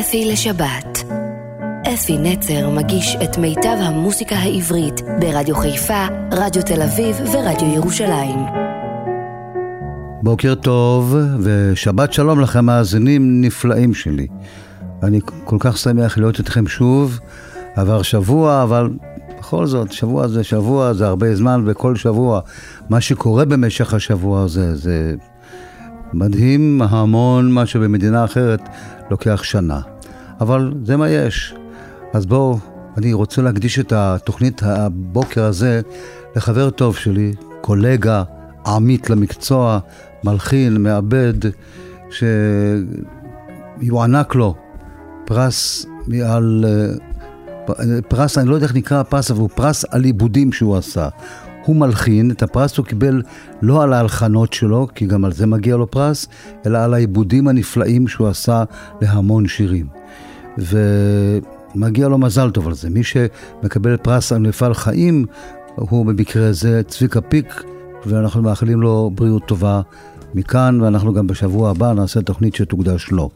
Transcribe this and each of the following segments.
אפי לשבת. אפי נצר מגיש את מיטב המוסיקה העברית ברדיו חיפה, רדיו תל אביב ורדיו ירושלים. בוקר טוב ושבת שלום לכם מאזינים נפלאים שלי. אני כל כך שמח להיות איתכם שוב. עבר שבוע, אבל בכל זאת, שבוע זה שבוע, זה הרבה זמן, וכל שבוע, מה שקורה במשך השבוע הזה, זה מדהים, המון מה שבמדינה אחרת לוקח שנה. אבל זה מה יש. אז בואו, אני רוצה להקדיש את התוכנית הבוקר הזה לחבר טוב שלי, קולגה, עמית למקצוע, מלחין, מעבד, שיוענק לו פרס על... פרס, אני לא יודע איך נקרא הפרס, אבל הוא פרס על עיבודים שהוא עשה. הוא מלחין, את הפרס הוא קיבל לא על ההלחנות שלו, כי גם על זה מגיע לו פרס, אלא על העיבודים הנפלאים שהוא עשה להמון שירים. ומגיע לו מזל טוב על זה. מי שמקבל פרס על מפעל חיים, הוא במקרה הזה צביקה פיק, ואנחנו מאחלים לו בריאות טובה מכאן, ואנחנו גם בשבוע הבא נעשה תוכנית שתוקדש לו.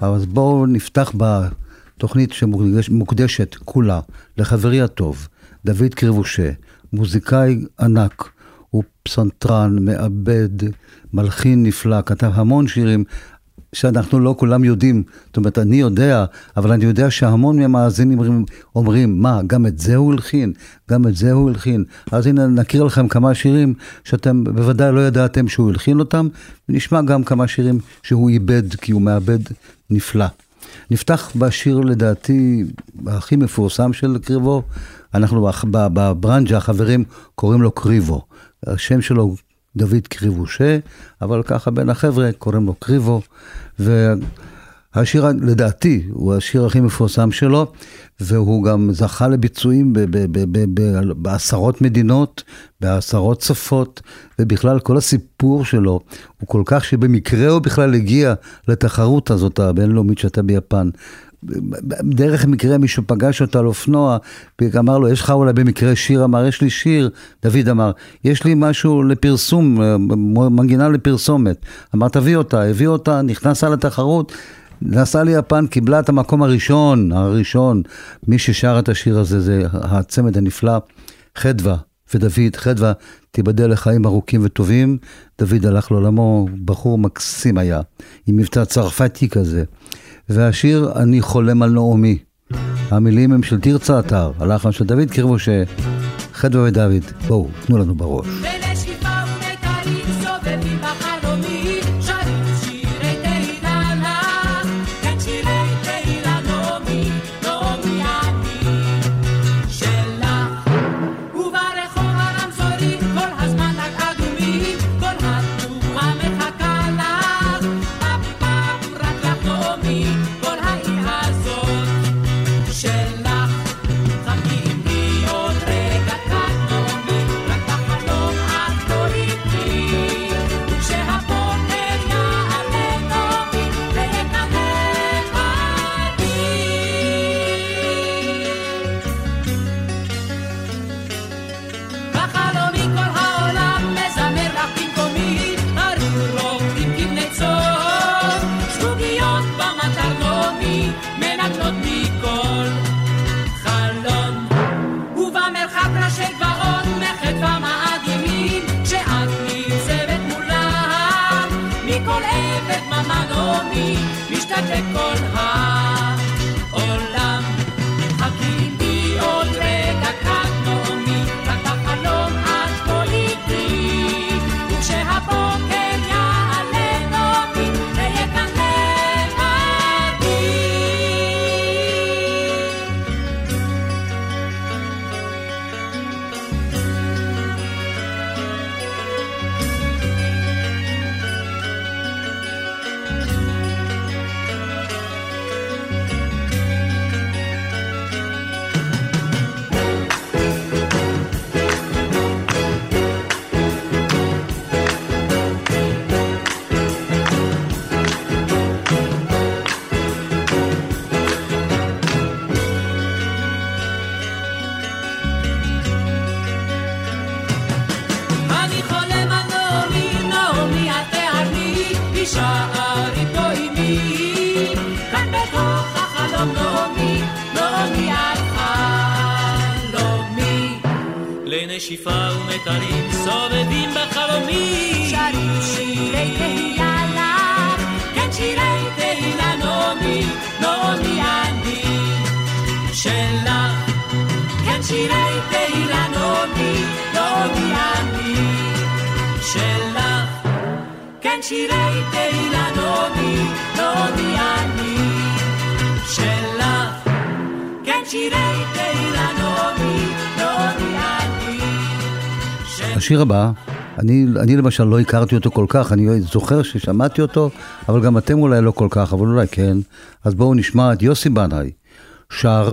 אז בואו נפתח בתוכנית שמוקדשת כולה לחברי הטוב, דוד קריבושה, מוזיקאי ענק, הוא פסנתרן, מעבד, מלחין נפלא, כתב המון שירים שאנחנו לא כולם יודעים. זאת אומרת, אני יודע, אבל אני יודע שהמון מהמאזינים אומרים, אומרים, מה, גם את זה הוא הלחין? גם את זה הוא הלחין. אז הנה, נכיר לכם כמה שירים שאתם בוודאי לא ידעתם שהוא הלחין אותם, ונשמע גם כמה שירים שהוא איבד, כי הוא מעבד נפלא. נפתח בשיר לדעתי הכי מפורסם של קריבו, אנחנו בברנג'ה, החברים קוראים לו קריבו. השם שלו דוד קריבושה, אבל ככה בין החבר'ה קוראים לו קריבו. והשיר, לדעתי, הוא השיר הכי מפורסם שלו, והוא גם זכה לביצועים בעשרות מדינות, בעשרות שפות, ובכלל כל הסיפור שלו הוא כל כך שבמקרה הוא בכלל הגיע לתחרות הזאת הבינלאומית שהייתה ביפן. דרך מקרה מישהו פגש אותה על אופנוע, ואמר לו, יש לך אולי במקרה שיר? אמר, יש לי שיר. דוד אמר, יש לי משהו לפרסום, מנגינה לפרסומת. אמר, תביא אותה, הביא אותה, נכנסה לתחרות. נסעה ליפן, קיבלה את המקום הראשון, הראשון. מי ששר את השיר הזה זה הצמד הנפלא, חדווה ודוד. חדווה, תיבדל לחיים ארוכים וטובים. דוד הלך לעולמו, בחור מקסים היה, עם מבטא צרפתי כזה. והשיר "אני חולם על נעמי". המילים הם של תרצה אתר, הלחן של דוד קרבושה, חדווה ודוד, בואו, תנו לנו בראש. שירי תהילה נעמי, נעמי אני שלך. כן שירי תהילה נעמי, נעמי אני שלך. השיר הבא, אני, אני למשל לא הכרתי אותו כל כך, אני זוכר ששמעתי אותו, אבל גם אתם אולי לא כל כך, אבל אולי כן. אז בואו נשמע את יוסי בנאי שר,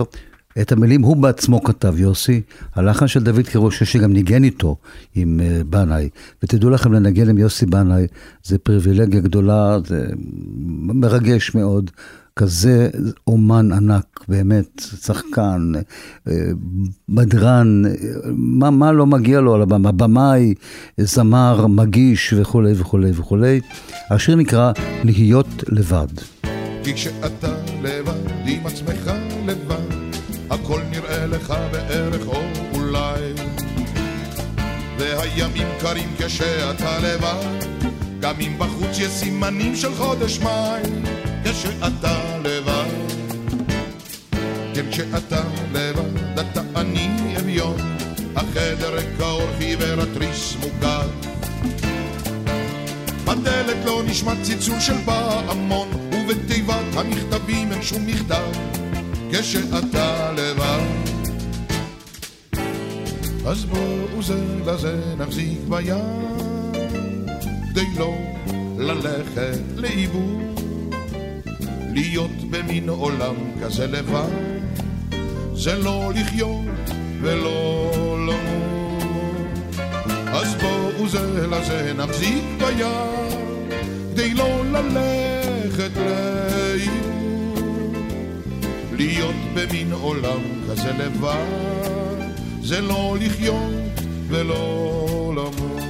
את המילים הוא בעצמו כתב, יוסי, הלחן של דוד קירוש שגם ניגן איתו עם uh, בנאי. ותדעו לכם, לנגן עם יוסי בנאי זה פריבילגיה גדולה, זה מרגש מאוד. כזה אומן ענק, באמת, שחקן, אה, בדרן, אה, מה, מה לא מגיע לו על הבמה, במאי, זמר, מגיש וכולי וכולי וכולי. השיר נקרא להיות לבד. כי כשאתה לבד עם עצמך לבד, הכל נראה לך בערך או אולי. והימים קרים כשאתה לבד, גם אם בחוץ יש סימנים של חודש מאי, כשאתה לבד. כן, כשאתה לבד, אתה עני אביון, החדר כאורחי ורתריס מוגד. בדלת לא נשמע צלצול של פעמון, ובתיבת המכתבים אין שום מכתב, כשאתה לבד. אז בואו זה לזה נחזיק ביד, כדי לא ללכת לאיבוד, להיות במין עולם כזה לבד, זה לא לחיות ולא למות. אז בואו זה לזה נחזיק ביד, כדי לא ללכת לאיבוד, להיות במין עולם כזה לבד. זה לא לחיות ולא למות.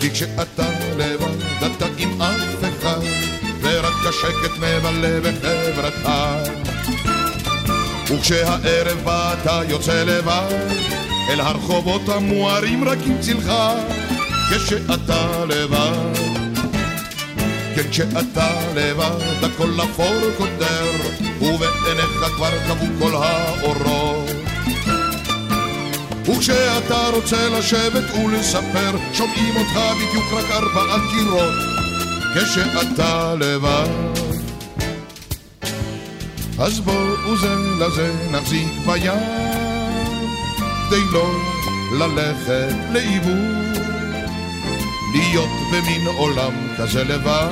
כי כשאתה לבד, אתה עם אף אחד, ורק השקט מבלה בחברתך. וכשהערב בא אתה יוצא לבד, אל הרחובות המוארים רק עם צילך, כשאתה לבד. כן, כשאתה לבד, הכל אפור קודר, ובעיניך כבר קבעו כל האורות. וכשאתה רוצה לשבת ולספר, שומעים אותך בדיוק רק ארבעה קירות, כשאתה לבד. אז בואו זה לזה נחזיק ביד, כדי לא ללכת לאיבוד. להיות במין עולם כזה לבד,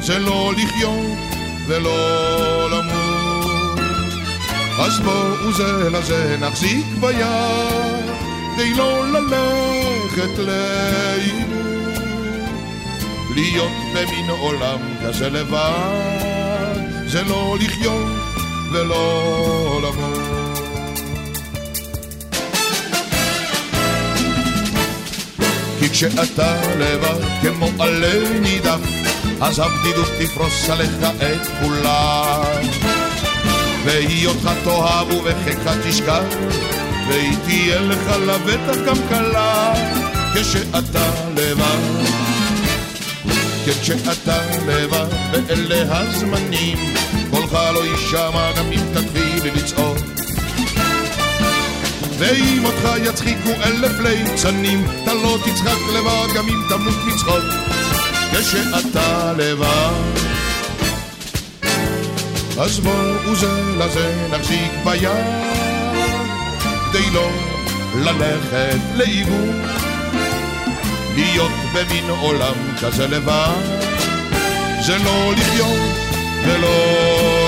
זה לא לחיות ולא למות. אז בואו זה לזה נחזיק ביד, כדי לא ללכת לאיבוד. להיות במין עולם כזה לבד, זה לא לחיות ולא למות. כי כשאתה לבד כמו עלה נידף, אז הבדידות תפרוס עליך את. והיא אותך תאהב ובחיקה תשכח, והיא תהיה לך לבטח גם קלה, כשאתה לבד. כשאתה לבד, ואלה הזמנים, קולך לא יישמע גם אם תתחיל לצעוק. ואם אותך יצחיקו אלף ליצנים, אתה לא תצחק לבד גם אם תמות מצחוק, כשאתה לבד. אז בואו זה לזה נחזיק ביד, כדי לא ללכת לאיבוד, להיות במין עולם כזה לבד, זה לא לחיות ולא.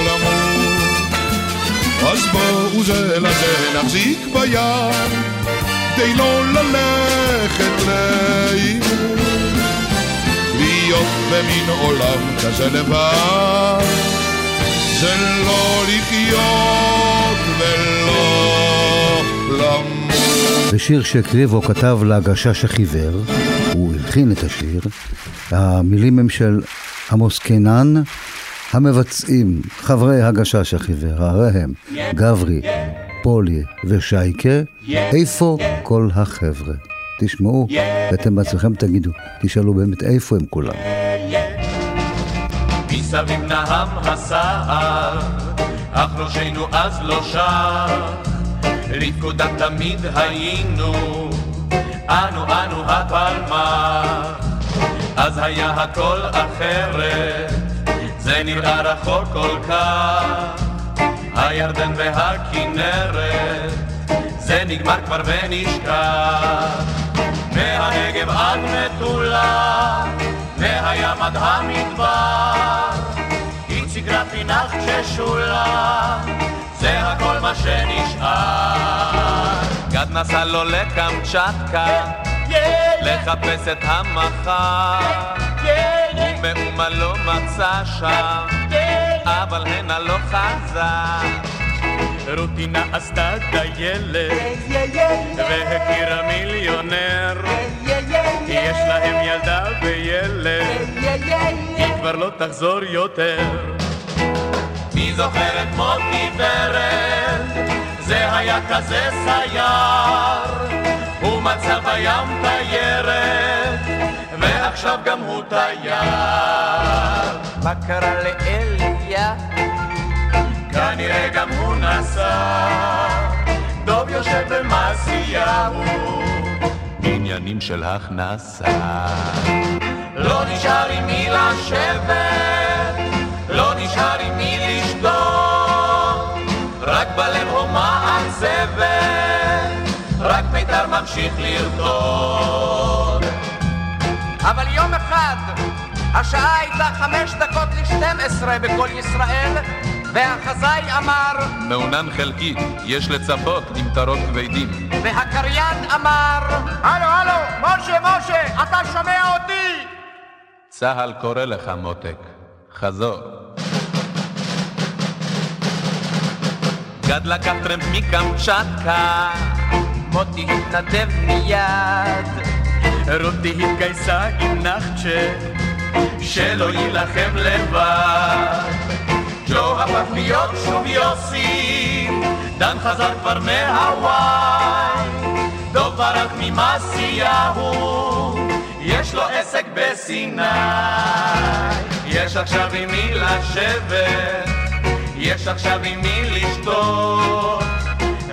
אז בואו זה לזה נחזיק ביד, כדי לא ללכת לאיבוד, להיות במין עולם כזה לבד, זה לא לחיות ולא למות. בשיר שהקריב או כתב להגשש החיוור, הוא הלחין את השיר, המילים הם של עמוס קינן, המבצעים, חברי הגשש החיוור, הרי הם גברי, פולי ושייקה, איפה כל החבר'ה? תשמעו, ואתם בעצמכם תגידו, תשאלו באמת איפה הם כולם. מסביב נהם הסער, אך ראשנו אז לא שר, לפקודה תמיד היינו, אנו אנו הפלמה, אז היה הכל אחרת, זה נראה רחוק כל כך, הירדן והכנרת, זה נגמר כבר ונשכח, מהנגב עד מטולה, מהים עד המדבר, איציק רפי ששולה, זה הכל מה שנשאר. גד נסע לו לקמצ'טקה, לחפש את המחר, ומאומה לא מצא שם, אבל הנה לא חזר. רוטינה עשתה טיילת, והכירה מיליונר, יש להם ילדה וילד, היא כבר לא תחזור יותר. מי זוכר את מוטי ורד, זה היה כזה סייר, הוא מצא בים תיירת, ועכשיו גם הוא תייר. מה קרה לאליה? כנראה גם הוא נסע, דוב יושב במעשיהו, עניינים של הכנסה. לא נשאר עם מי לשבת, לא נשאר עם מי לשתות, רק בלב הומה עצבת, רק מיתר ממשיך לרקוד. אבל יום אחד, השעה הייתה חמש דקות לשתים עשרה בכל ישראל, והחזאי אמר מעונן חלקי, יש לצפות למטרות כבדים. והקריין אמר הלו, הלו, משה, משה, אתה שומע אותי? צה"ל קורא לך מותק, חזור. גד לקח טרמפ מקמצ'טקה, מוטי התנדב מיד, רותי התגייסה עם נחצ'ה, שלא יילחם לבד. ג'ו הפך להיות שוב יוסי, דן חזר כבר מהוואי, דוב ברק ממעשיהו, יש לו עסק בסיני. יש עכשיו עם מי לשבת, יש עכשיו עם מי לשתות,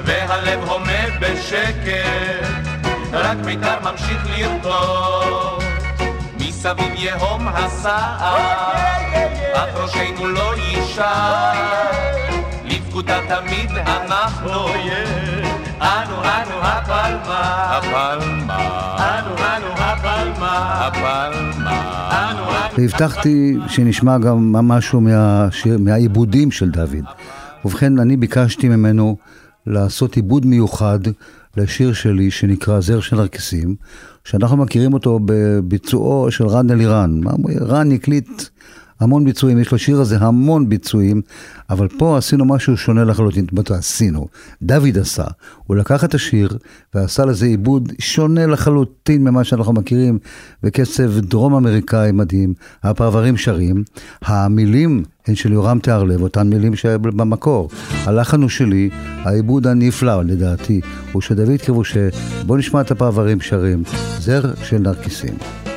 והלב הומה בשקט, רק מיתר ממשיך לרטוט. מסביב יהום הסער, אך ראשנו לא יישר, לפקודה תמיד אנחנו, אנו אנו הפלמה, הפלמה, אנו אנו הפלמה, הפלמה, אנו אנו... והבטחתי שנשמע גם משהו מהעיבודים של דוד. ובכן, אני ביקשתי ממנו לעשות עיבוד מיוחד לשיר שלי שנקרא זר של נרקסים, שאנחנו מכירים אותו בביצועו של רן אלירן. רן הקליט המון ביצועים, יש לשיר הזה המון ביצועים, אבל פה עשינו משהו שונה לחלוטין. זאת עשינו, דוד עשה. הוא לקח את השיר ועשה לזה עיבוד שונה לחלוטין ממה שאנחנו מכירים, בקצב דרום אמריקאי מדהים, הפרברים שרים, המילים הן של יורם תיארלב, אותן מילים שבמקור. הלחן הוא שלי, העיבוד הנפלא לדעתי, הוא של דוד כבושה, בואו נשמע את הפרברים שרים, זר של נרקיסים.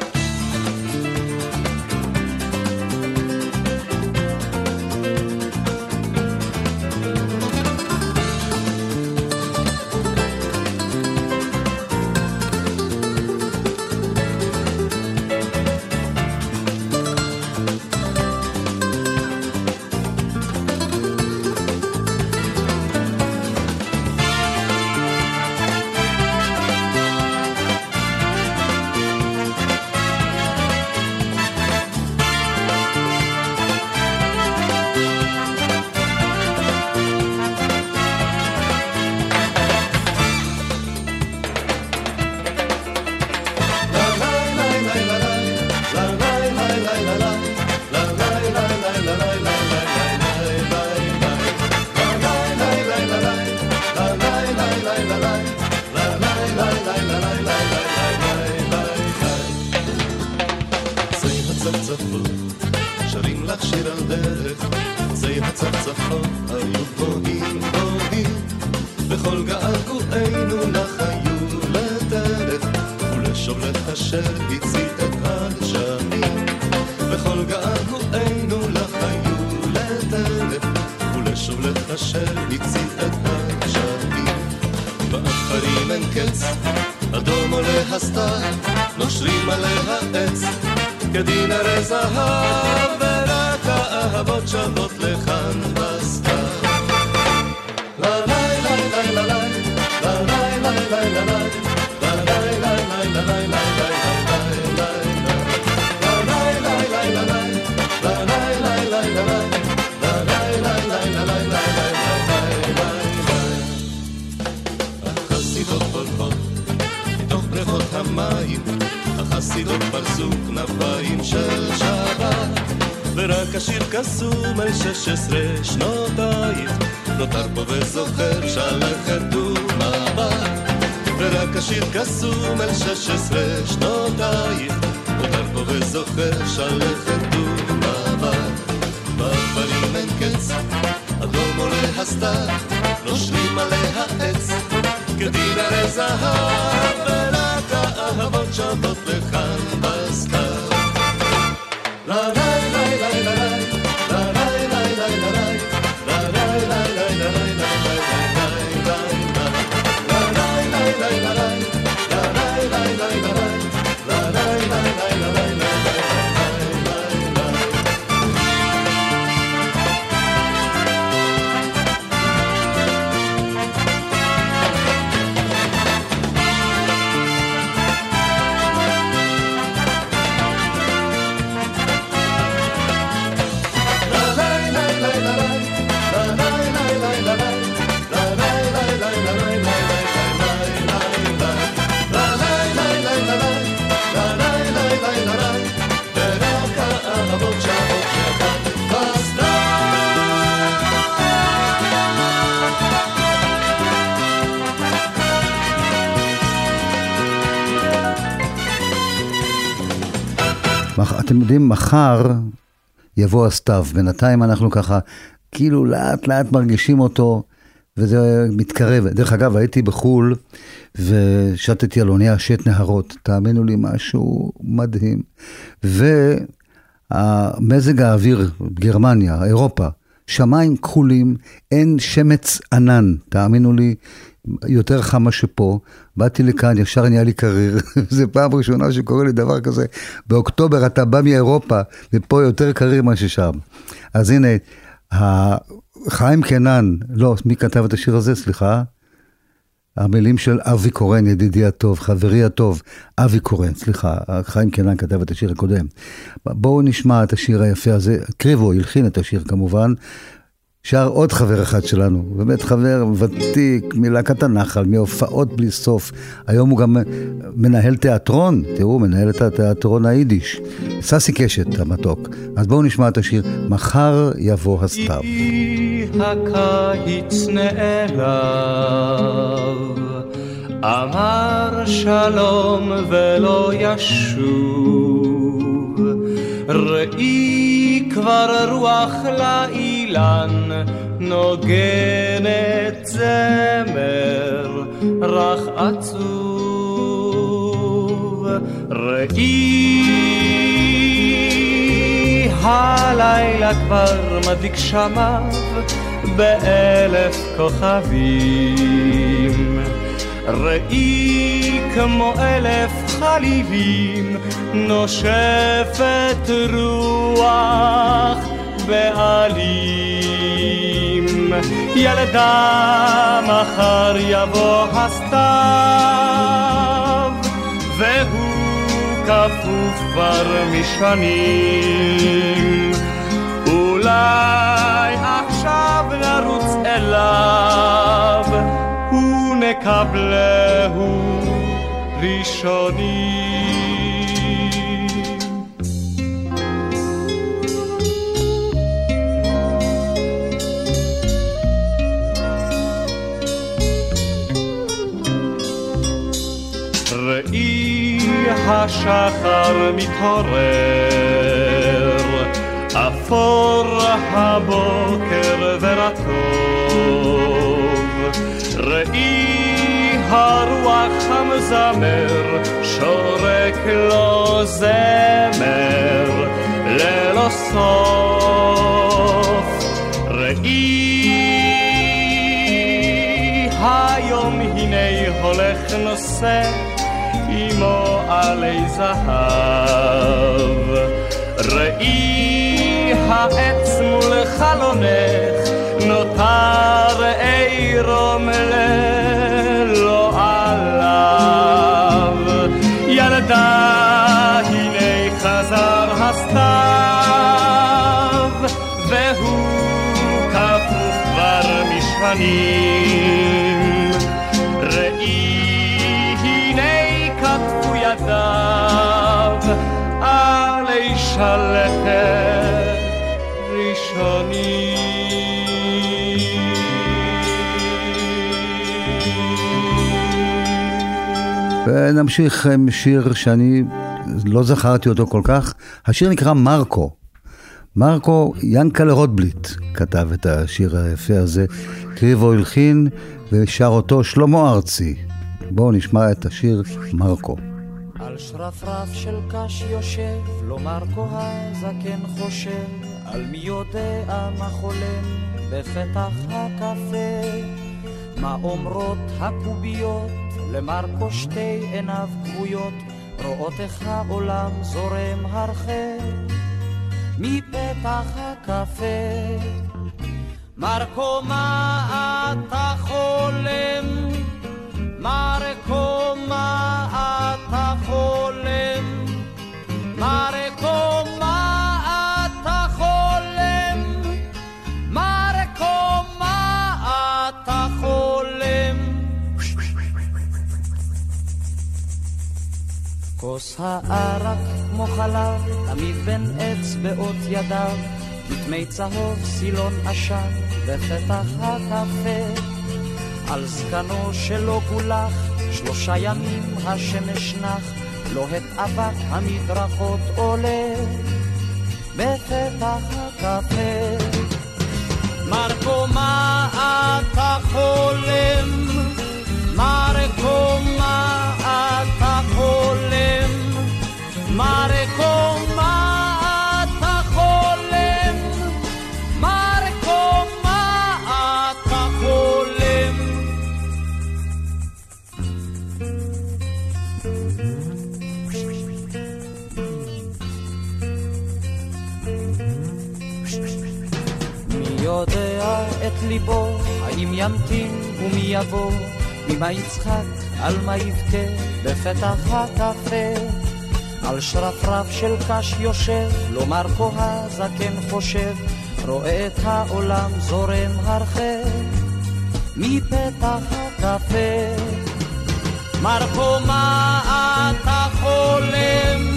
השיר קסום על שש עשרה שנותייך, נותר פה וזוכר שלכת ומבט. ורק השיר קסום על שש עשרה שנותייך, נותר פה וזוכר שלכת ומבט. בדברים אין קץ, אדום עולה הסתר, נושרים עליה עץ, כדין הרי זהב, ורק האהבות שוות לכאן בסתיו. אתם יודעים, מחר יבוא הסתיו. בינתיים אנחנו ככה, כאילו לאט לאט מרגישים אותו, וזה מתקרב. דרך אגב, הייתי בחו"ל ושטתי על אונייה שט נהרות. תאמינו לי, משהו מדהים. ומזג האוויר, גרמניה, אירופה, שמיים כחולים, אין שמץ ענן, תאמינו לי, יותר חם שפה, באתי לכאן, ישר נהיה לי קריר, זו פעם ראשונה שקורה לי דבר כזה. באוקטובר אתה בא מאירופה, ופה יותר קריר מה ששם. אז הנה, חיים קנן, לא, מי כתב את השיר הזה? סליחה. המילים של אבי קורן, ידידי הטוב, חברי הטוב, אבי קורן, סליחה, חיים קנן כתב את השיר הקודם. בואו נשמע את השיר היפה הזה, קריבו הלחין את השיר כמובן, שר עוד חבר אחד שלנו, באמת חבר ותיק מלהקת הנחל, מהופעות בלי סוף. היום הוא גם מנהל תיאטרון, תראו, מנהל את התיאטרון היידיש. ססי קשת, המתוק. אז בואו נשמע את השיר, מחר יבוא הסתיו. הקיץ נעלב, אמר שלום ולא ישוב. ראי כבר רוח לאילן נוגנת זמר רך עצוב. ראי הלילה כבר מדליק שמיו באלף כוכבים. ראי כמו אלף חליבים נושפת רוח בעלים. ילדה מחר יבוא הסתיו והוא כפוף כבר משנים. אולי עכשיו נרוץ אליו ונקבלהו ראשונים. ראי השחר מתעורר אפור הבוקר ורטוב, ראי הרוח המזמר, שורק לו זמר ללא סוף. ראי היום הנה הולך נושא עמו עלי זהב. ראי העץ מול חלונך נותר עירום ללא הסתיו והוא כפוף כבר משכנים. ראי הנה כתבו ידיו עלי שלכת ראשוני. ונמשיך עם שיר שאני לא זכרתי אותו כל כך. השיר נקרא מרקו. מרקו, ינקלה רוטבליט כתב את השיר היפה הזה. קריבו הלחין ושר אותו שלמה ארצי. בואו נשמע את השיר מרקו. על שרפרף של קש יושב, לא מרקו הזקן חושב, על מי יודע מה חולם בפתח הקפה. מה אומרות הקוביות למרקו שתי עיניו כבויות, רואות איך העולם זורם הרחק מפתח הקפה. מרקו, מה אתה חולם? מרקו, מה אתה חולם? מרקו, כוס הערק כמו חלב, תמיד בין אצבעות ידיו, כתמי צהוב, סילון עשן, בפתח הקפה. על זקנו שלא גולח, שלושה ימים השמש נח, לוהט אבק המדרכות עולה, בפתח הקפה. מרקו, מה אתה חולם? מרקו, מה? מרקו, מה אתה חולם? מרקו, מה אתה חולם? מי יודע את ליבו, האם ימתין ומי יבוא, ממה יצחק, על מה יבכה, בפתח הקפה. על שרפרף של קש יושב, לא מרקו הזקן חושב, רואה את העולם זורם הרחק, מפתח הקפה. מרקו, מה אתה חולם?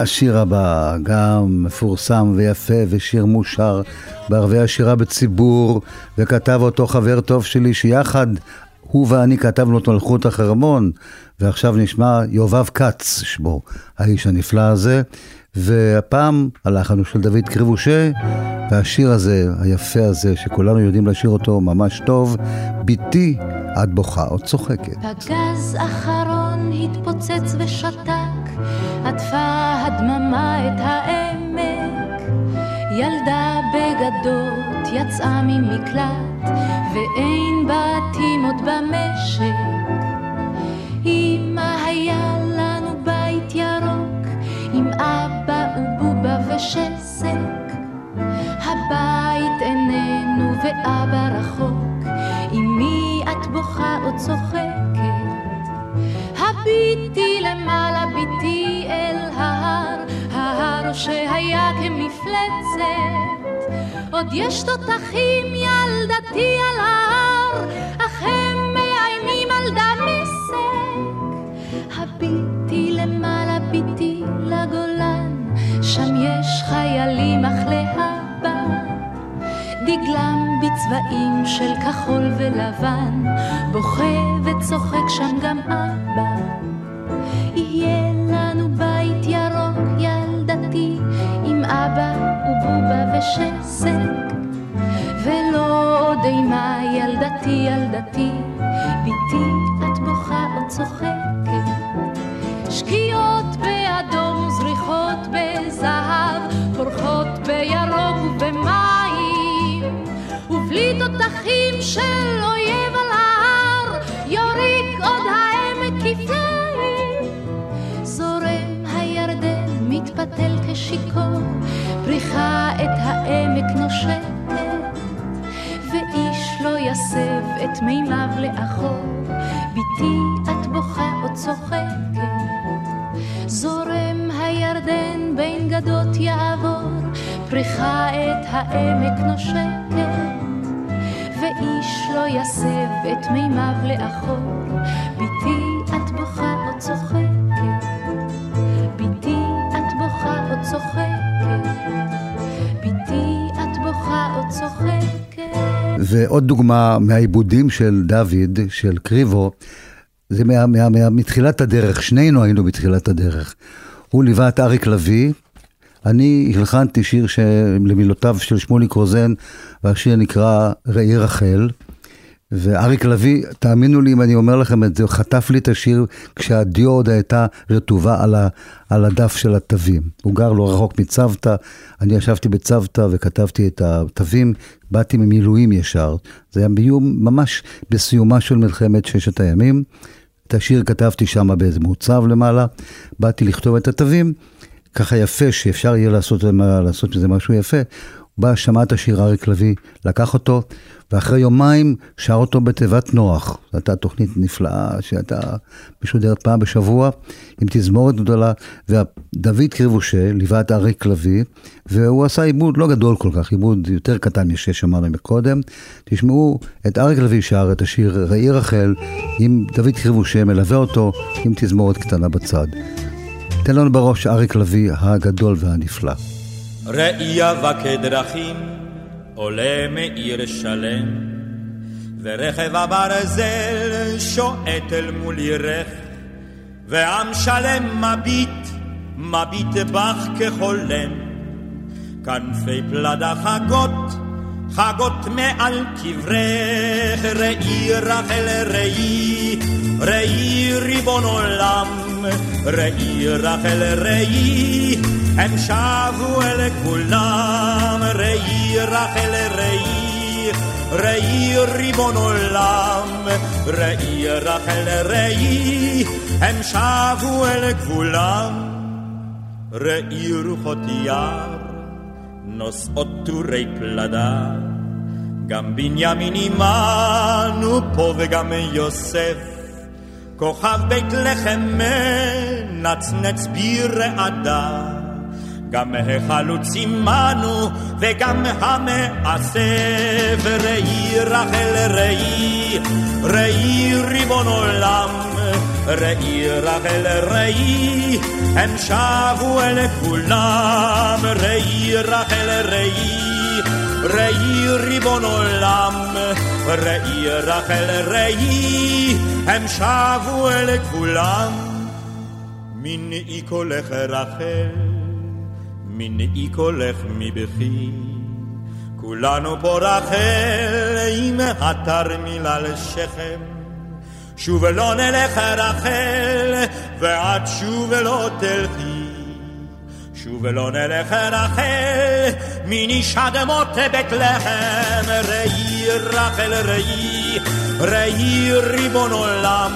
השיר הבא, גם מפורסם ויפה ושיר מאושר בערבי השירה בציבור, וכתב אותו חבר טוב שלי שיחד הוא ואני כתבנו אותו על החרמון, ועכשיו נשמע יובב כץ שמו, האיש הנפלא הזה, והפעם הוא של דוד קריבושה, והשיר הזה, היפה הזה, שכולנו יודעים לשיר אותו ממש טוב, בתי את בוכה או צוחקת. פגז אחרון התפוצץ ושתק, עטפה הדממה את העמק. ילדה בגדות יצאה ממקלט, ואין בתים עוד במשק. אמא היה לנו בית ירוק, עם אבא ובובה ושסק. הבית איננו ואבא רחוק, אמי עוד צוחקת. הביטי למעלה, ביטי אל ההר, ההר שהיה כמפלצת. עוד יש תותחים ילדתי על ההר, אך הם מאיימים על דמשק. הביטי למעלה, ביטי לגולן, שם יש חיילים אך להבא. דגלם בצבעים של כחול ולבן, בוכה וצוחק שם גם אבא. יהיה לנו בית ירוק ילדתי, עם אבא ובובה ושסק. ולא עוד אימה ילדתי ילדתי, ביתי את בוכה או צוחקת. שקיעות באדום וזריחות בזהב, פורחות בירוק ובלי תותחים של אויב על ההר, יוריק עוד העמק כפליים. זורם הירדן, מתפתל כשיכור, פריחה את העמק נושקת, ואיש לא יסב את מימיו לאחור, ביתי את בוכה או צוחקת. זורם הירדן בין גדות יעבור, פריחה את העמק נושקת, ואיש לא יסב את מימיו לאחור, ביתי את בוכה או צוחקת, ביתי את בוכה או צוחקת, ביתי את בוכה או צוחקת. ועוד דוגמה מהעיבודים של דוד, של קריבו, זה מה, מה, מה, מתחילת הדרך, שנינו היינו בתחילת הדרך. הוא ליווה את אריק לביא, אני הלחנתי שיר. למילותיו של שמוליק רוזן, והשיר נקרא ראי רחל. ואריק לביא, תאמינו לי אם אני אומר לכם את זה, חטף לי את השיר כשהדיו עוד הייתה רטובה על, ה, על הדף של התווים. הוא גר לא רחוק מצוותא, אני ישבתי בצוותא וכתבתי את התווים, באתי ממילואים ישר. זה היה ביום, ממש בסיומה של מלחמת ששת הימים. את השיר כתבתי שם באיזה מוצב למעלה, באתי לכתוב את התווים, ככה יפה שאפשר יהיה לעשות, לעשות מזה משהו יפה. הוא בא, שמע את השיר אריק לביא, לקח אותו, ואחרי יומיים שר אותו בתיבת נוח. זו הייתה תוכנית נפלאה שהייתה משודרת פעם בשבוע, עם תזמורת גדולה, ודוד קריבושה ליווה את אריק לביא, והוא עשה עיבוד לא גדול כל כך, עיבוד יותר קטן מששמענו מקודם. תשמעו את אריק לביא שר את השיר ראי רחל, עם דוד קריבושה מלווה אותו עם תזמורת קטנה בצד. תן לנו בראש אריק לביא הגדול והנפלא. ראייה וכדרכים עולה מעיר שלם, ורכב הברזל שועט אל מול עירך, ועם שלם מביט, מביט בך כחולם. כנפי פלדה חגות, חגות מעל קברך, ראי רחל ראי, ראי ריבון עולם, ראי רחל ראי, הם שבו אל כולם, ראי רחל ראי, ראי ריבון עולם, ראי רחל ראי, הם שבו אל כולם, ראי רוחות יער, נושאות טורי פלדה, גם בנימין עמנו פה וגם יוסף, כוכב בית לחם מנצנץ ברעדה. גם החלוץ עמנו וגם המעשה וראי רחל ראי ראי ריבון עולם ראי רחל ראי הם שבו אל כולם ראי רחל ראי ראי ריבון עולם ראי רחל ראי הם שבו אל כולם מנעי קולך רחל מנעי קולך מבכי. כולנו פה רחל עם התרמיל על שכם. שוב לא נלך רחל, ואת שוב לא תלכי. שוב לא נלך רחל, מניש אדמות בית לחם. ראי רחל ראי, ראי ריבון עולם,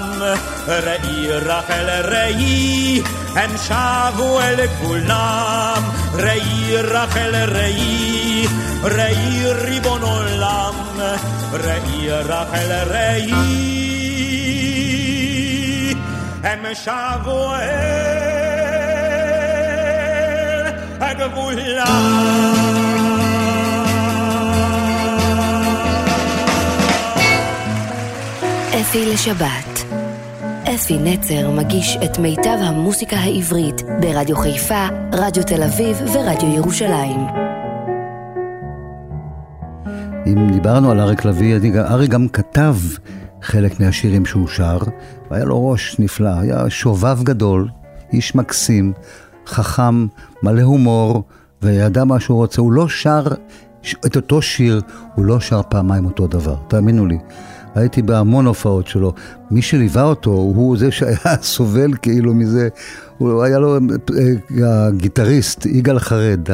ראי רחל ראי, הם שבו אל כולם. ראי רחל ראי, ראי ריבון עולם, ראי רחל ראי, הם שבו אל הגבולה. אפי לשבת. אפי נצר מגיש את מיטב המוסיקה העברית ברדיו חיפה, רדיו תל אביב ורדיו ירושלים. אם דיברנו על אריק לביא, אריק גם כתב חלק מהשירים שהוא שר, והיה לו ראש נפלא, היה שובב גדול, איש מקסים, חכם, מלא הומור, וידע מה שהוא רוצה. הוא לא שר את אותו שיר, הוא לא שר פעמיים אותו דבר, תאמינו לי. הייתי בהמון הופעות שלו. מי שליווה אותו הוא זה שהיה סובל כאילו מזה. הוא היה לו אה, הגיטריסט, יגאל חרד,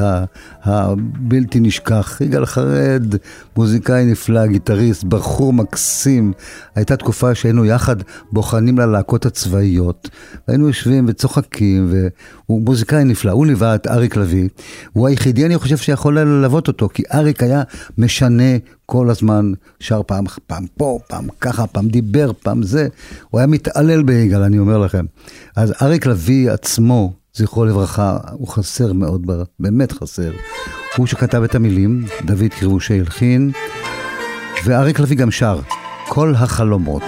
הבלתי נשכח. יגאל חרד, מוזיקאי נפלא, גיטריסט, בחור מקסים. הייתה תקופה שהיינו יחד בוחנים ללהקות הצבאיות. והיינו יושבים וצוחקים, והוא מוזיקאי נפלא. הוא ליווה את אריק לביא. הוא היחידי, אני חושב, שיכול ללוות אותו, כי אריק היה משנה כל הזמן, שר פעם, פעם פה, פעם ככה, פעם דיבר, פעם זה. הוא היה מתעלל ביגאל, אני אומר לכם. אז אריק לביא עצמו, זכרו לברכה, הוא חסר מאוד, באמת חסר. הוא שכתב את המילים, דוד קריבושי הלחין, ואריק לביא גם שר, כל החלומות.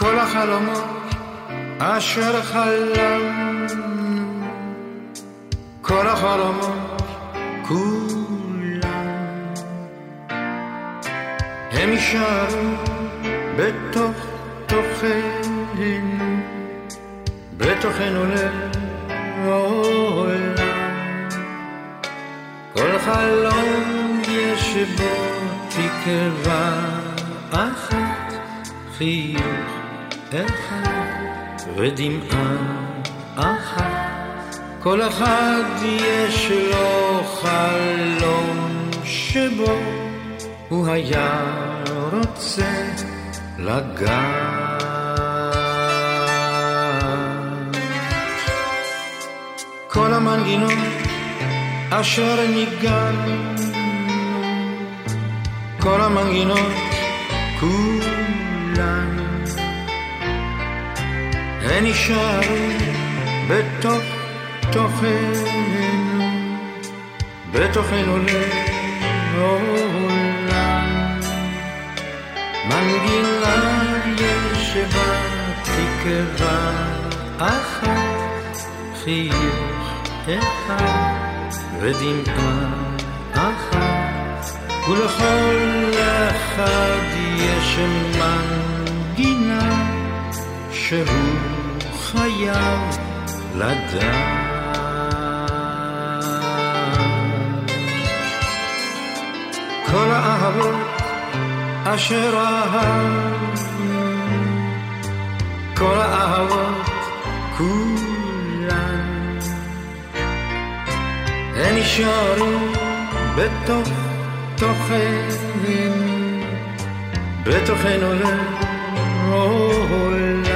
כל החלומות אשר חלם, כל החלומות כולם, הם יישארו בתוך תוכנו, בתוכנו לעולם. כל חלום יש בו תקווה אחת, חיוך אחד ודמעה אחת, כל אחד יש לו חלום שבו הוא היה רוצה לגעת. כל המנגינות אשר ניגענו, כל המנגינות יישארו בתוך תוכנו, בתוכנו לעולם. מנגינה יש בה תקווה אחת, חיוך אחד ודמעה אחת, ולכל אחד יש מנגינה שהוא חייב לדעת. כל האהבות אשר אהבנו, כל האהבות כולן, הן נשארו בתוך תוכנו, בתוכנו לעולם.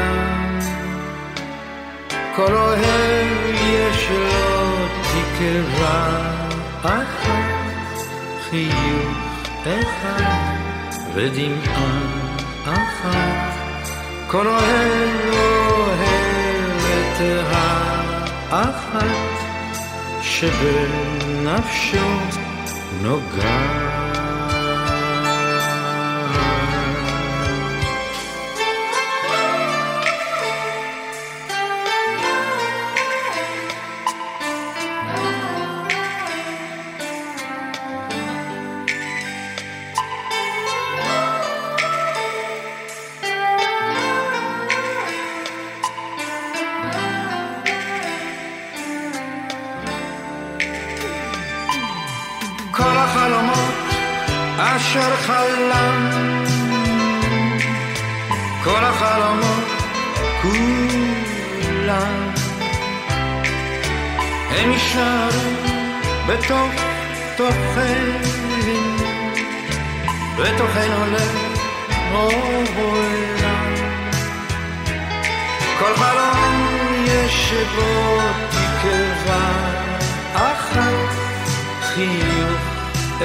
כל אוהב יש לו תקווה אחת, חיוך אחד ודמעה אחת. כל אוהב אוהב את האחת שבנפשו נוגעת.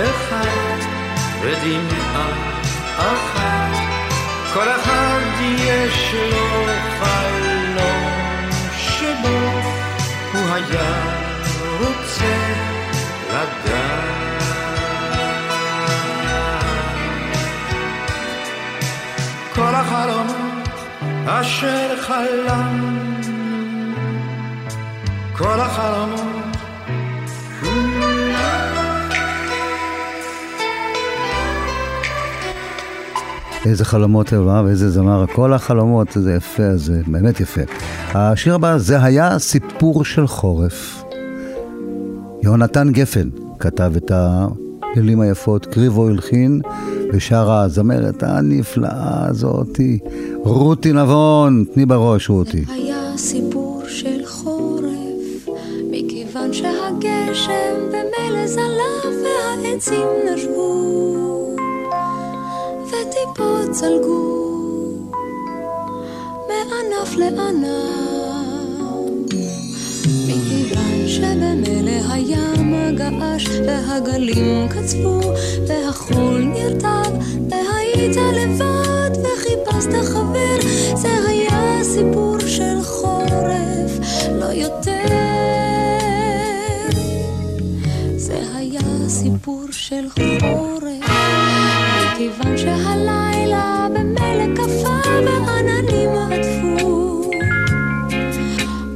אחד, ודמעה אחת, כל אחד יש לו חלום שבו הוא היה רוצה לדעת. כל החלומות אשר חלם, כל החלומות איזה חלומות אהבה ואיזה זמר, כל החלומות, זה יפה, זה באמת יפה. השיר הבא, זה היה סיפור של חורף. יהונתן גפן כתב את המילים היפות, קריבו הלחין, ושרה הזמרת הנפלאה הזאתי, רותי נבון, תני בראש רותי. היה סיפור של חורף, מכיוון שהגשם במילא זלף והעצים נשבו. וטיפות צלגו מענף לענף. מכיוון שבמילא הים געש והגלים קצפו והחול נרטב והיית לבד וחיפשת חבר זה היה סיפור של חורף לא יותר. זה היה סיפור של חורף מכיוון שהלילה במילא קפא ועננים עטפו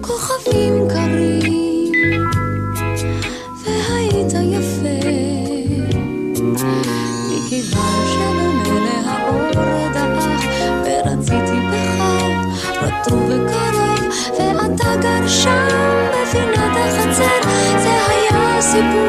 כוכבים קרים והיית יפה. מכיוון שבמילא האור דעך ורציתי בך רטוב וקרוב ואתה גר שם בפינת החצר זה היה סיפור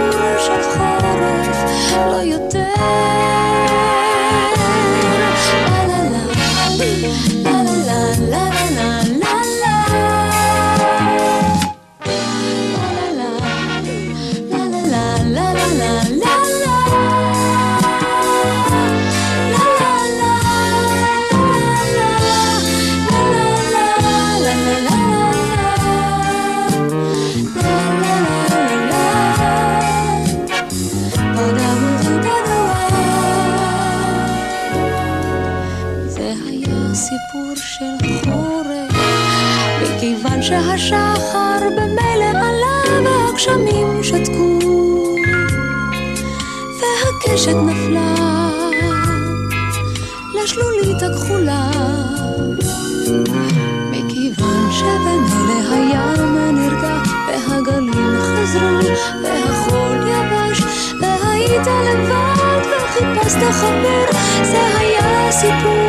והקשת נפלה. לשלולית הכחולה. מכיוון שבמילא הים נרגע והגלים חזרו והחול יבש והיית לבד וחיפשת חבר. זה היה סיפור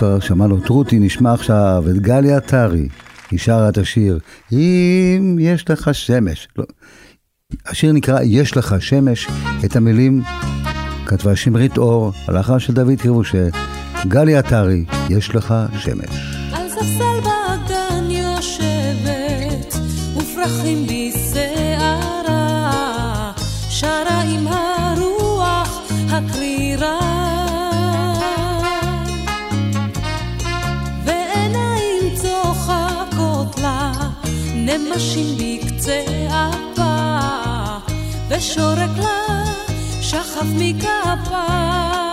כבר שמענו את רותי, נשמע עכשיו את גליה עטרי, היא שרה את השיר אם יש לך שמש. לא. השיר נקרא יש לך שמש, את המילים כתבה שמרית אור, הלכה של דוד קרבושה, גליה עטרי, יש לך שמש. על ספסל יושבת, ופרחים בשערה, שרה עם הרוח הקרירה. נמשים בקצה אפה, ושורק לה שכב מכפה.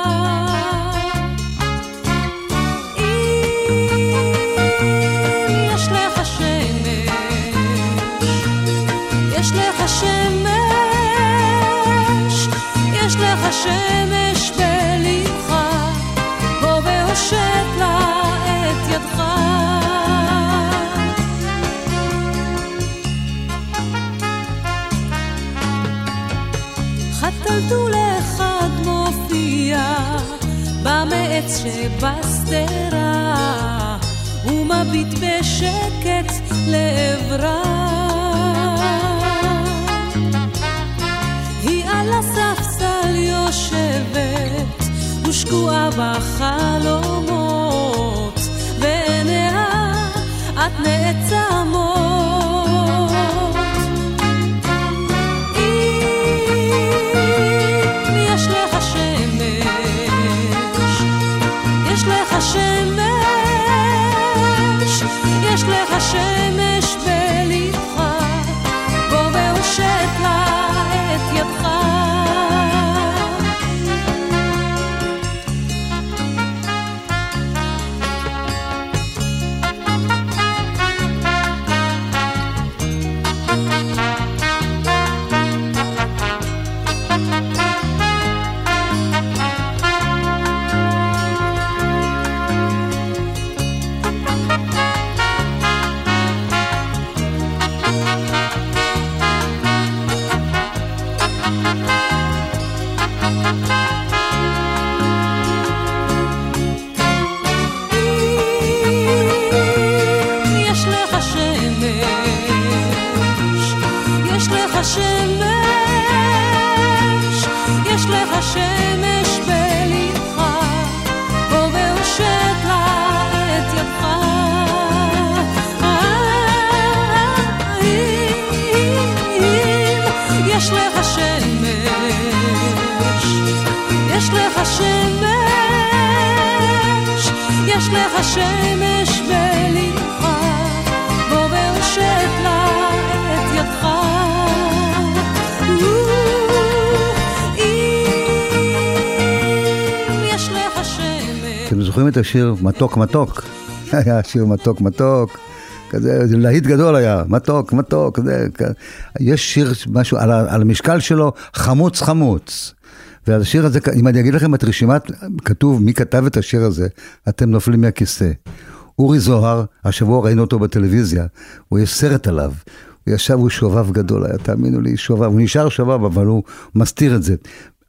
העץ שבשדרה, ומביט בשקט לעברה. היא על הספסל יושבת, ושקועה בחלומות, ועיניה את נעצמות. השיר מתוק מתוק? היה שיר מתוק מתוק, כזה, זה להיט גדול היה, מתוק מתוק, זה, כ- יש שיר, משהו, על, על המשקל שלו, חמוץ חמוץ. ועל השיר הזה, אם אני אגיד לכם את רשימת, כתוב מי כתב את השיר הזה, אתם נופלים מהכיסא. אורי זוהר, השבוע ראינו אותו בטלוויזיה, הוא יש סרט עליו. הוא ישב, הוא שובב גדול היה, תאמינו לי, שובב, הוא נשאר שובב, אבל הוא מסתיר את זה.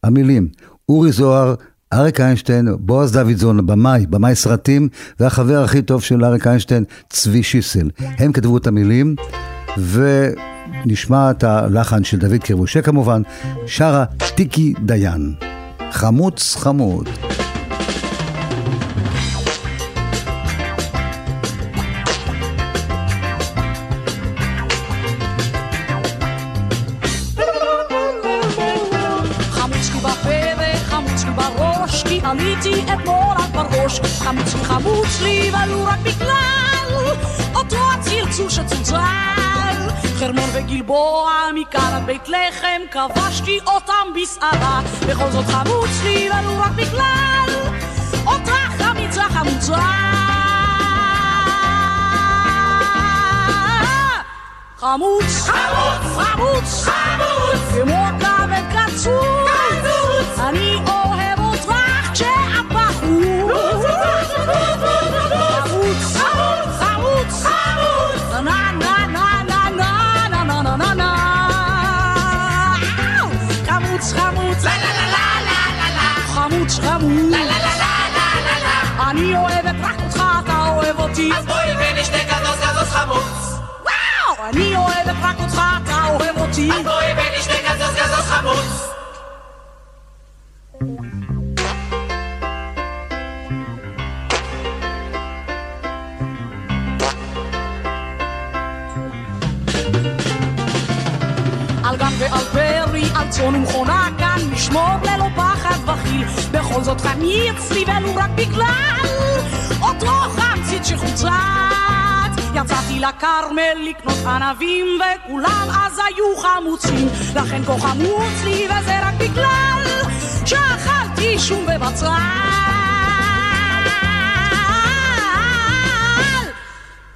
המילים, אורי זוהר, אריק איינשטיין, בועז דוידזון, במאי, במאי סרטים, והחבר הכי טוב של אריק איינשטיין, צבי שיסל. הם כתבו את המילים, ונשמע את הלחן של דוד קרבושה כמובן, שרה טיקי דיין. חמוץ חמוד. וגלבוע, מכאן עד בית לחם, כבשתי אותם בסערה. בכל זאת חמוץ לי, ולו רק בגלל אותה חמיצה חמוצה. חמוץ, חמוץ, חמוץ, חמוץ, כמו אותי, אז בואי ונשתה כזוז כזוז חמוץ וואו! אני אוהבת רק אותך, אתה אוהב אותי. אז בואי ונשתה כזוז כזוז חמוץ. על גן ועל פרי, על צאן ומכונה כאן, נשמור ללא פחד וכיל. בכל זאת חמיץ לי ולו רק בגלל אותו חמצית שחוצת. יצאתי לכרמל לקנות ענבים, וכולם אז היו חמוצים. לכן כה חמוץ לי, וזה רק בגלל שאכלתי שום ובצל.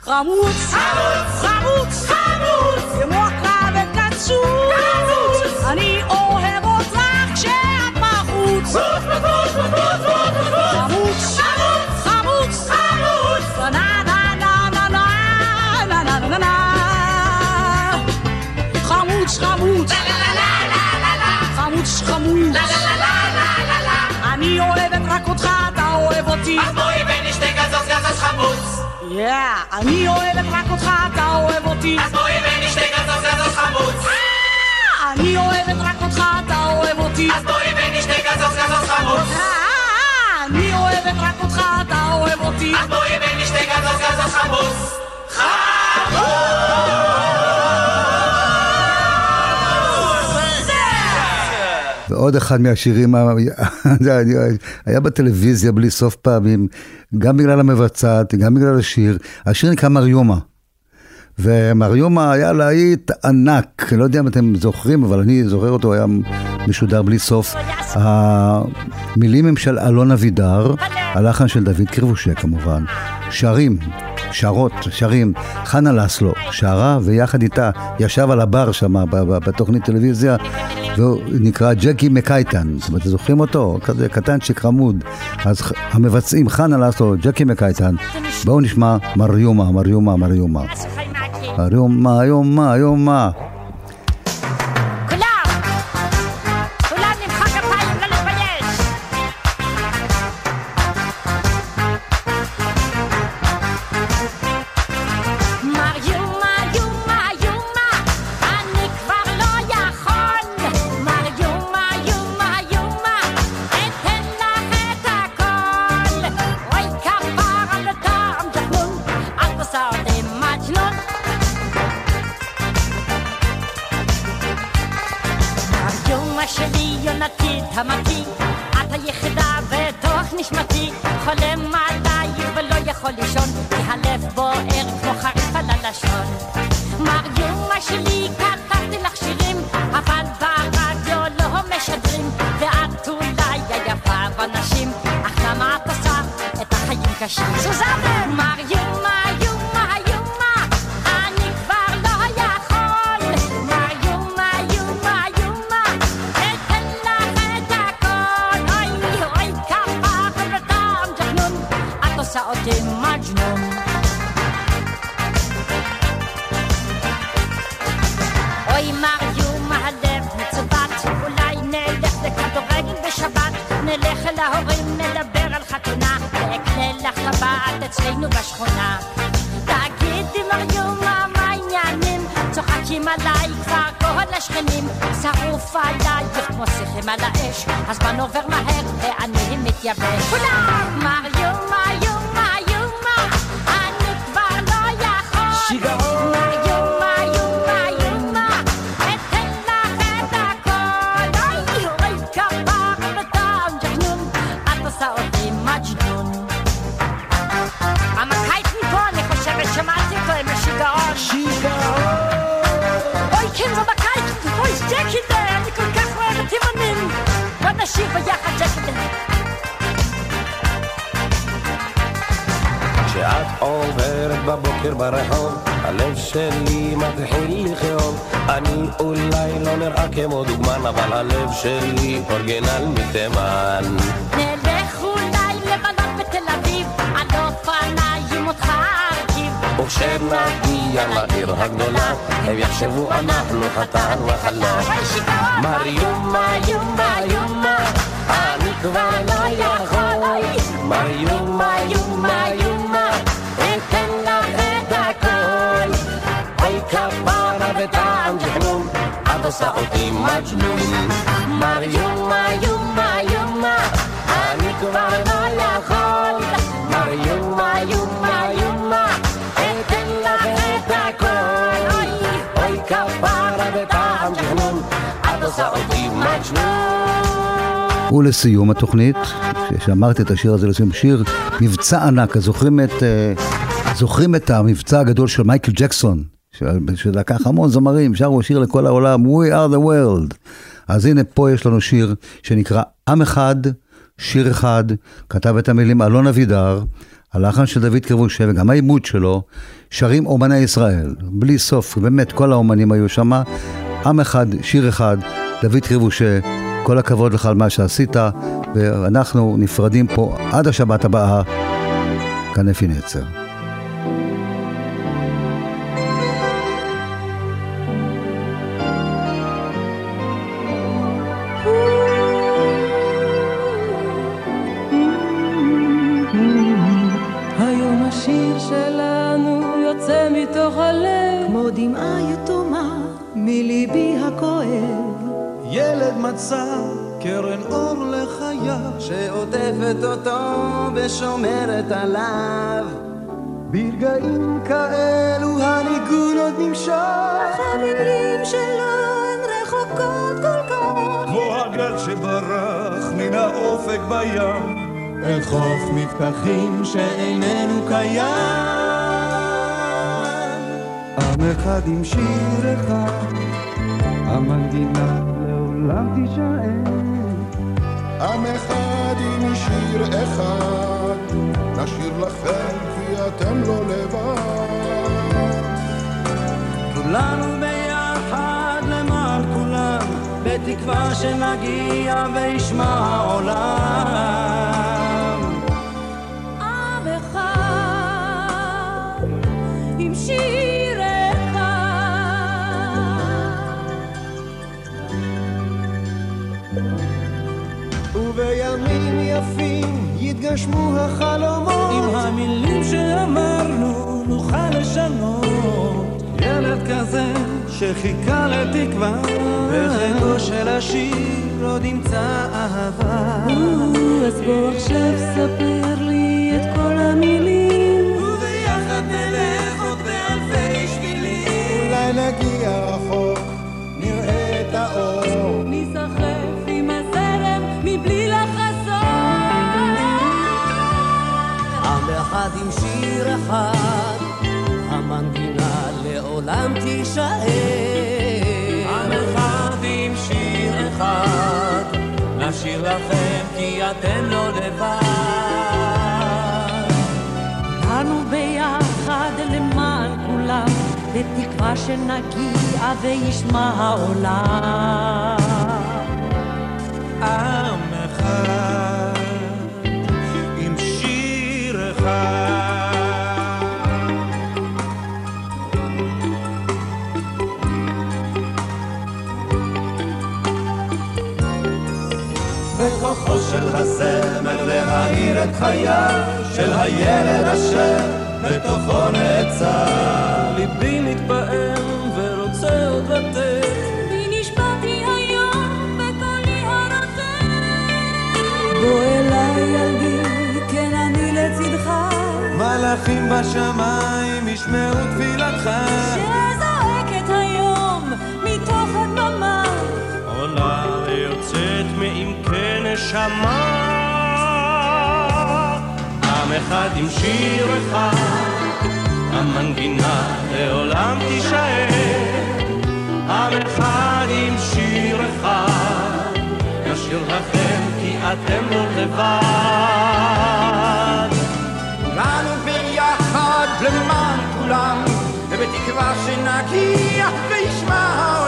חמוץ, חמוץ, חמוץ, חמוץ, כמו הכבל קצוץ, אני אוהב חמוץ, חמוץ, אני אוהבת רק אותך, אתה אוהב אותי. אז בואי ונשתה גזוז גזוז חמוץ. יא, אני אוהבת רק אותך, אתה אוהב אותי. אז בואי ונשתה גזוז גזוז חמוץ. אה, אני אוהבת רק אותך, אתה אוהב אותי. אז בואי ונשתה גזוז גזוז חמוץ. אה, אני אוהבת רק אותך, אתה אוהב אותי. אז בואי ונשתה גזוז גזוז חמוץ. ועוד אחד מהשירים, היה בטלוויזיה בלי סוף פעמים, גם בגלל המבצעת, גם בגלל השיר. השיר נקרא מריומה. ומריומה היה להיט ענק, לא יודע אם אתם זוכרים, אבל אני זוכר אותו, היה משודר בלי סוף. המילים הם של אלון אבידר, הלחן של דוד קרבושק כמובן. שרים, שרות, שרים, חנה לסלו, שרה ויחד איתה ישב על הבר שם בתוכנית טלוויזיה והוא נקרא ג'קי מקייטן, זאת אומרת, זוכרים אותו? כזה קטנצ'יק חמוד. אז המבצעים חנה לסלו, ג'קי מקייטן, בואו נשמע מריומה, מריומה, מריומה. מריומה, יומה, יומה. עליי כבר כל השכנים, שרוף עלייך כמו שיחים על האש, הזמן עובר מהר ואני מתייבש. כולם! מר בבוקר ברחוב, הלב שלי מתחיל לכאוב. אני אולי לא נראה כמו דוגמן, אבל הלב שלי אורגינל מתימן. נלך אולי לבלות בתל אביב, על אופניים אותך ארכיב. וכשנגיע לעיר הגדולה, הם יחשבו אנחנו חתן וחלום. מר יומה, יומה, אני כבר לא יכול. מר וטעם ג'חנון, את עושה אותי מג'נון. מר יומה, יומה, יומה, אני כבר לא יכול. מר יומה, יומה, יומה, אתן לך את הכל. אוי כפרה וטעם ג'חנון, את עושה אותי מג'נון. ולסיום התוכנית, כשאמרתי את השיר הזה לסיום, שיר מבצע ענק, זוכרים את, אה, זוכרים את המבצע הגדול של מייקל ג'קסון, שלקח המון זמרים, שרו שיר לכל העולם, We are the world. אז הנה פה יש לנו שיר שנקרא עם אחד, שיר אחד, כתב את המילים אלון אבידר, הלחן של דוד קרבושה וגם העיבוד שלו, שרים אומני ישראל, בלי סוף, באמת כל האומנים היו שם, עם אחד, שיר אחד, דוד קרבושה, כל הכבוד לך על מה שעשית, ואנחנו נפרדים פה עד השבת הבאה, כאן אפי נצר. מצא קרן אור לחייו שעוטפת אותו ושומרת עליו. ברגעים כאלו הניגון עוד נמשך. המילים שלו הן רחוקות כל כך. כמו הגל שברח מן האופק בים אל חוף מבטחים שאיננו קיים. עם אחד עם שיר אחד המנגינה לעולם תישאר. עם אחד עם שיר אחד נשאיר לכם כי אתם לא לבד. כולנו ביחד למען כולם בתקווה שנגיע וישמע העולם. עם אחד עם שיר ובימים יפים יתגשמו החלומות. עם המילים שאמרנו נוכל לשנות. ילד כזה שחיכה לתקווה בחיקו של השיר עוד ימצא אהבה. אז בוא עכשיו ספר לי את כל המילים אחד עם שיר אחד המנגינה לעולם תישאר. עם אחד עם שיר אחד נשאיר לכם כי אתם לא לבד. כולנו ביחד למען כולם בתקווה שנגיע וישמע העולם של הזמר להאיר את חייו של הילד אשר בתוכו נעצר. ליבי מתפעם ורוצה עוד לתת. בוא אליי ילדי כן אני לצדך. מלאכים בשמיים ישמעו תפילתך. שזועקת היום מתוך הדממה עולה ויוצאת מעמקי נשמה. עם אחד עם שיר אחד המנגינה לעולם תישאר. עם אחד עם שיר אחד נשאיר לכם כי אתם לא לבד. כולנו ביחד למען כולם ובתקווה שנגיע וישמע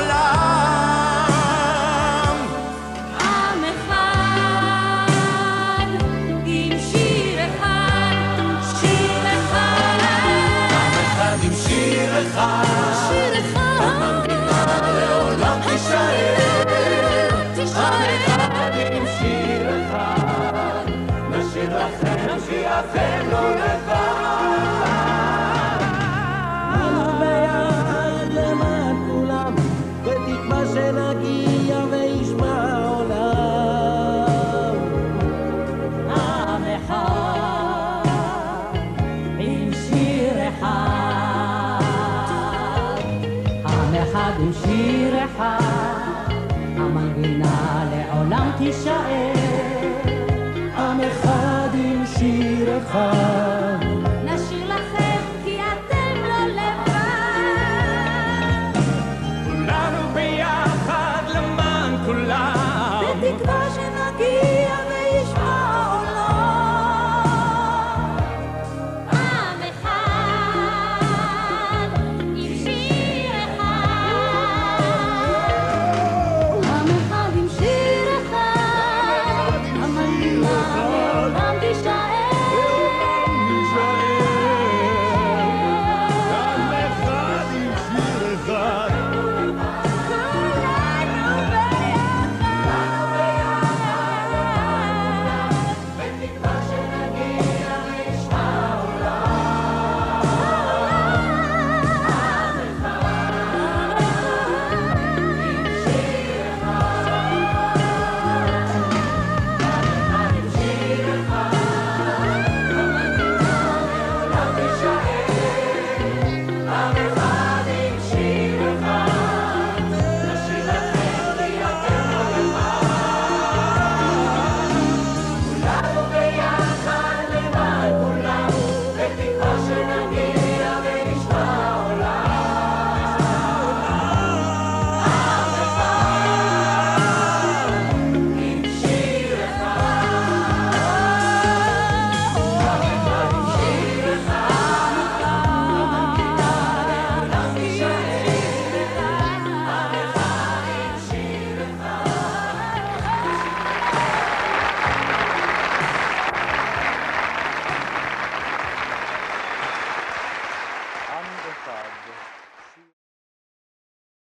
כי תישאר